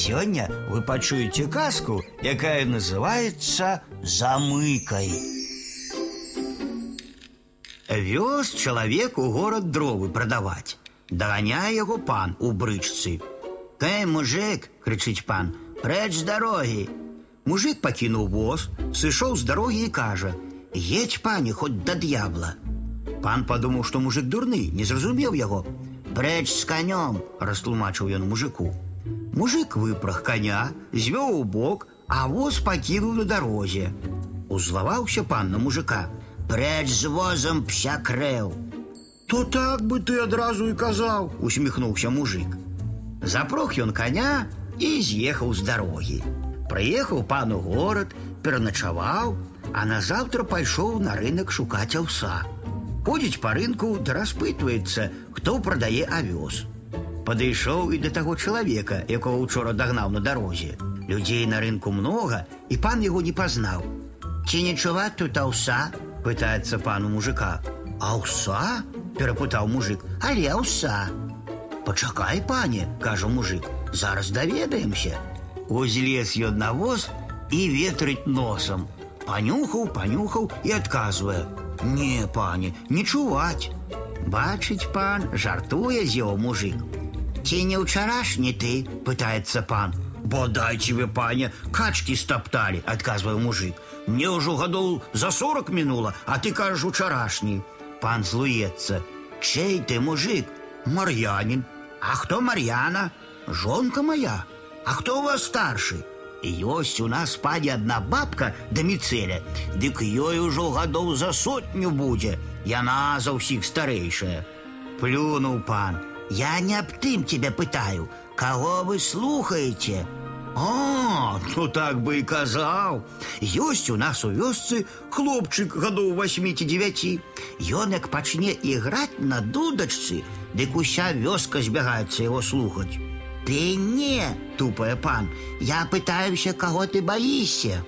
Сегодня вы пачуеце казку, якая называется замыкай. Вёз чалавек у горад дровы прадаваць. Даганяе яго пан у брычцы. Эй, мужик, крычыць пан, прэч з дарогі. Мужик пакінуў воз, сышоў з дарогі і кажа: « Едь, пане, хоць да д'ябла. Пан падумаў, што мужик дурны, не зразумеў яго. Прэч з канём, растлумачыў ён мужику. Мужик выпраг коня, звёў у бок, а воз пакінуў на дарозе. Узлаваўся пан на мужика. Прэч з возам пся крэў. То так бы ты адразу і казаў, усміхнуўся мужик. Запрог ён коня і з'ехаў з дарогі. Прыехаў пан у горад, пераначаваў, а назаўтра пайшоў на рынок шукаць аўса. Ходзіць па рынку да распытваецца, хто прадае авёс. Падышоў і да таго чалавека, якога учора дагнаў на дарозе. Людзей на рынку многа, і пан яго не пазнаў. Ці не чуваць тут аўса? пытаецца пан у мужика. Аўса? перапытаў мужик. Але аўса. Пачакай, пане, кажа мужик, зараз даведаемся. Узлез ён на воз і ветрыць носам. Панюхаў, панюхаў і адказвае: « Не, пане, не чуваць. Бачыць пан, жартуе з яго мужик. Ці не ўчарашні ты, пытаецца пан. Бодай тебе, пане, качки стоптали, адказвае мужик. Мне ўжо гадоў за сорок мінула, а ты кажаш учарашні. Пан злуецца. Чей ты, мужик? Мар'янин. А хто Мар'яна? Жонка моя. А хто у вас старшы? Ёсць у нас пане одна бабка да міцэля, Дык ёй ужо гадоў за сотню будзе. Яна за ўсіх старэйшая. Плюнуў пан. Я не аб тым тебя пытаю, кого вы слухаете? А, ну так бы і казаў. Ёсць у нас у вёсцы хлопчык гадоў 8 ці 9. Ён як пачне іграць на дудачцы, дык уся вёска збягаецца яго слухаць. Ты не, тупая пан, я пытаюся, кого ты боишься.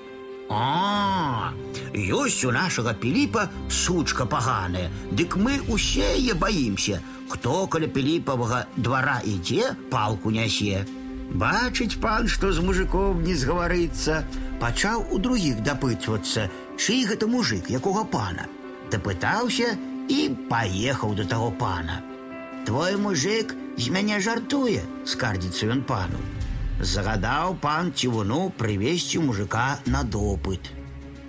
А, ёсць у нашага Піліпа сучка паганая, дык мы усе яе баімся. Хто каля Піліпавага двара ідзе, палку нясе. Бачыць пан, што з мужиком не згаварыцца, пачаў у другіх дапытвацца, чый гэта мужик, якога пана. Дапытаўся і паехаў да таго пана. Твой мужик з мяне жартуе, скардзіцца ён пану. Загадаў пан цівуну прывесці мужика на допыт.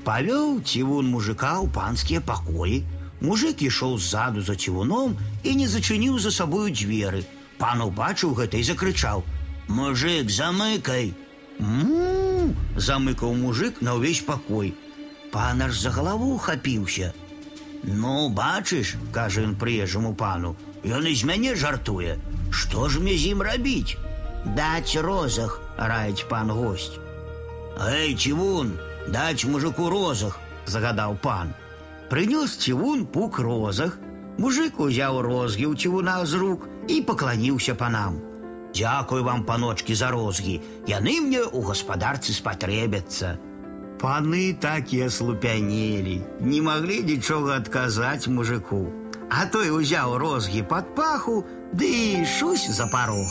Павёў цівун мужика ў панскія пакоі. Мужик ішоў ззаду за цівуном і не зачыніў за сабою дзверы. Пан убачыў гэта і закрычаў: « Мужик, замыкай! Му! замыкаў мужик на ўвесь пакой. Пан аж за галаву хапіўся. Ну, бачыш, кажа ён прыезжаму пану, Ён з мяне жартуе. Што ж мне з ім рабіць? Даць розах, раіць пан гость. Эй, цівун, даць мужику розах, загадаў пан. Прынёс цівун пук розах, мужик узяў розгі ў цівуна з рук і пакланіўся панам. Дзякуй вам, паночки, за розгі. Яны мне ў гаспадарцы спатрэбяцца. Паны так і аслупянелі, не маглі нічога адказаць мужику. А той узяў розгі пад паху, ды і шусь за парог.